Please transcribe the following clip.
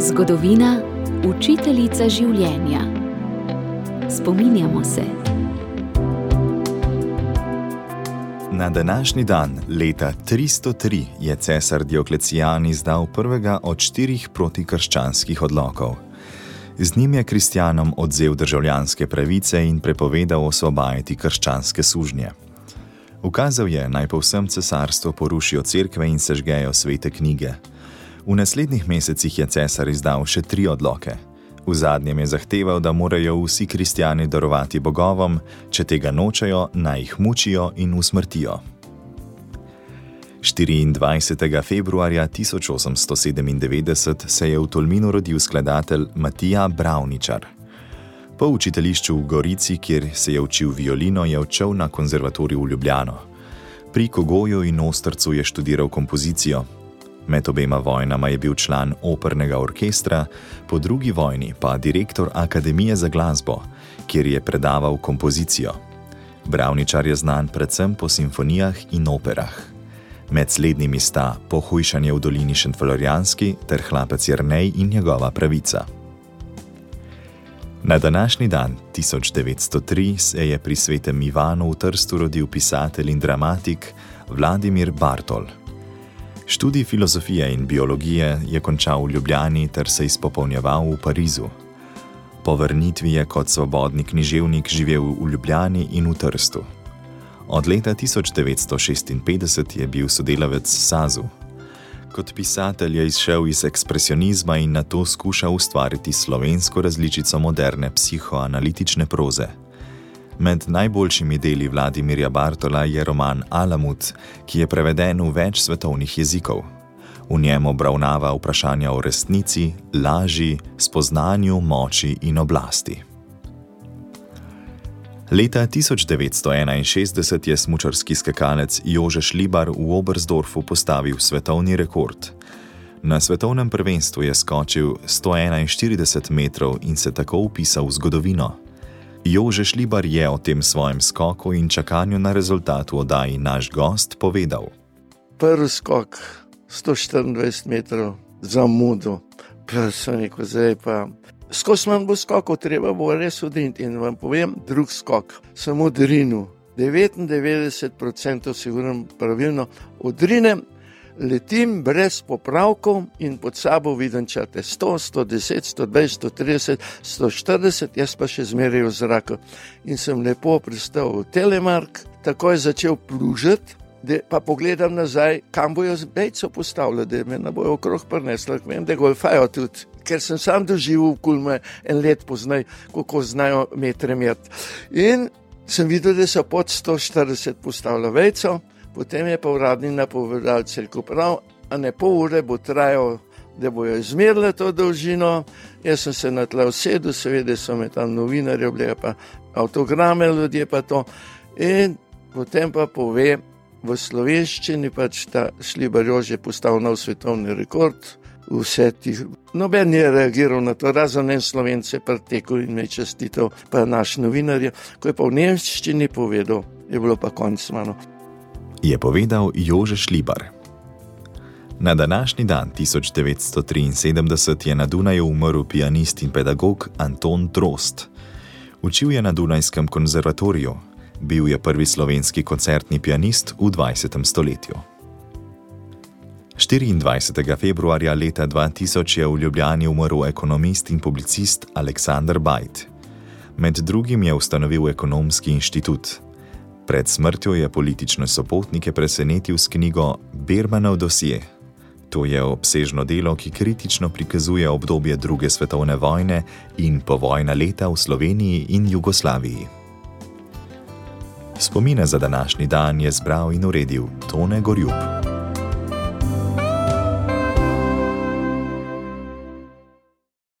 Zgodovina, učiteljica življenja. Spominjamo se. Na današnji dan, leta 303, je cesar Dioklecijan izdal prvega od štirih protikrščanskih odlokov. Z njim je kristjanom odzel državljanske pravice in prepovedal osvobajati krščanske sužnje. Ukazal je naj po vsem cesarstvu porušijo cerkve in sežgejo svete knjige. V naslednjih mesecih je cesar izdal še tri odloke. V zadnjem je zahteval, da morajo vsi kristijani darovati bogovom, če tega nočejo, naj jih mučijo in usmrtijo. 24. februarja 1897 se je v Tolminu rodil skladatelj Matija Bravničar. Po učiteljišču v Gorici, kjer se je učil violino, je odšel na konzervatorij v Ljubljano. Pri Kogoju in Ostrcu je študiral kompozicijo, Med obema vojnama je bil član opernega orkestra, po drugi vojni pa direktor Akademije za glasbo, kjer je predaval kompozicijo. Bravničar je znan predvsem po simfonijah in operah. Med slednjimi sta Pohujšanje v dolini Šentflorijanski ter Hlapec Jrnej in njegova pravica. Na današnji dan, 1903, se je pri svetem Ivanu v Trstu rodil pisatelj in dramatik Vladimir Bartol. Študij filozofije in biologije je končal v Ljubljani ter se izpopolnjeval v Parizu. Po vrnitvi je kot svobodni književnik živel v Ljubljani in v Trstu. Od leta 1956 je bil sodelavec Sazu. Kot pisatelj je izšel iz ekspresionizma in na to skušal ustvariti slovensko različico moderne psihoanalitične proze. Med najboljšimi deli Vladimirja Bartola je roman Alamut, ki je preveden v več svetovnih jezikov. V njem obravnava vprašanja o resnici, laži, spoznanju, moči in oblasti. Leta 1961 je smočarski skakalec Jože Šlibar v Obersdorfu postavil svetovni rekord. Na svetovnem prvenstvu je skočil 141 metrov in se tako upisal v zgodovino. Jože Šlibar je o tem svojem skoku in čakanju na rezultat v oddaji naš gost povedal. Prvi skok 124 metrov za mudo, pa sem rekel, zdaj pa. Skozi manj bo skokov, treba bo res odiniti. In vam povem, drug skok, samo drinu. 99% sigurno pravilno odrinem letim brez popravkov in pod sabo vidim črte 100, 110, 120, 130, 140, jaz pa še zmeraj v zraku. In sem lepo pristal v Telemark, takoj začel plužiti. Pa pogledam nazaj, kam bojo zbejco postavili, da me ne bojo okrog prnesli. Vem, da golfajo tudi, ker sem sam doživel, kulme en let poznaj, kako znajo metre meriti. In sem videl, da so pod 140 postavili vejco. Potem je pa uradni napovedal, da prav, a ne pol ure bo trajal, da bojo izmerili to dolžino. Jaz sem se na tle usedel, seveda so me tam novinarji, bile pa avtograme, ljudje pa to. In potem pa pove v slovenščini, pač ta šlibar že postal nov svetovni rekord. Vse ti, noben je reagiral na to, razen en slovence, pretekel in me čestitev, pa naš novinar, ko je pa v nemščini povedal, je bilo pa konc mano je povedal Jože Šlibar. Na današnji dan 1973 je na Dunaju umrl pianist in pedagog Anton Trost. Učil je na Dunajskem konzervatoriju, bil je prvi slovenski koncertni pianist v 20. stoletju. 24. februarja leta 2000 je v Ljubljani umrl ekonomist in publicist Aleksandr Bajt. Med drugim je ustanovil ekonomski inštitut. Pred smrtjo je politične sopotnike presenetil s knjigo Bermanov dosje. To je obsežno delo, ki kritično prikazuje obdobje druge svetovne vojne in povojna leta v Sloveniji in Jugoslaviji. Spomine za današnji dan je zbral in uredil Tone Gorjub.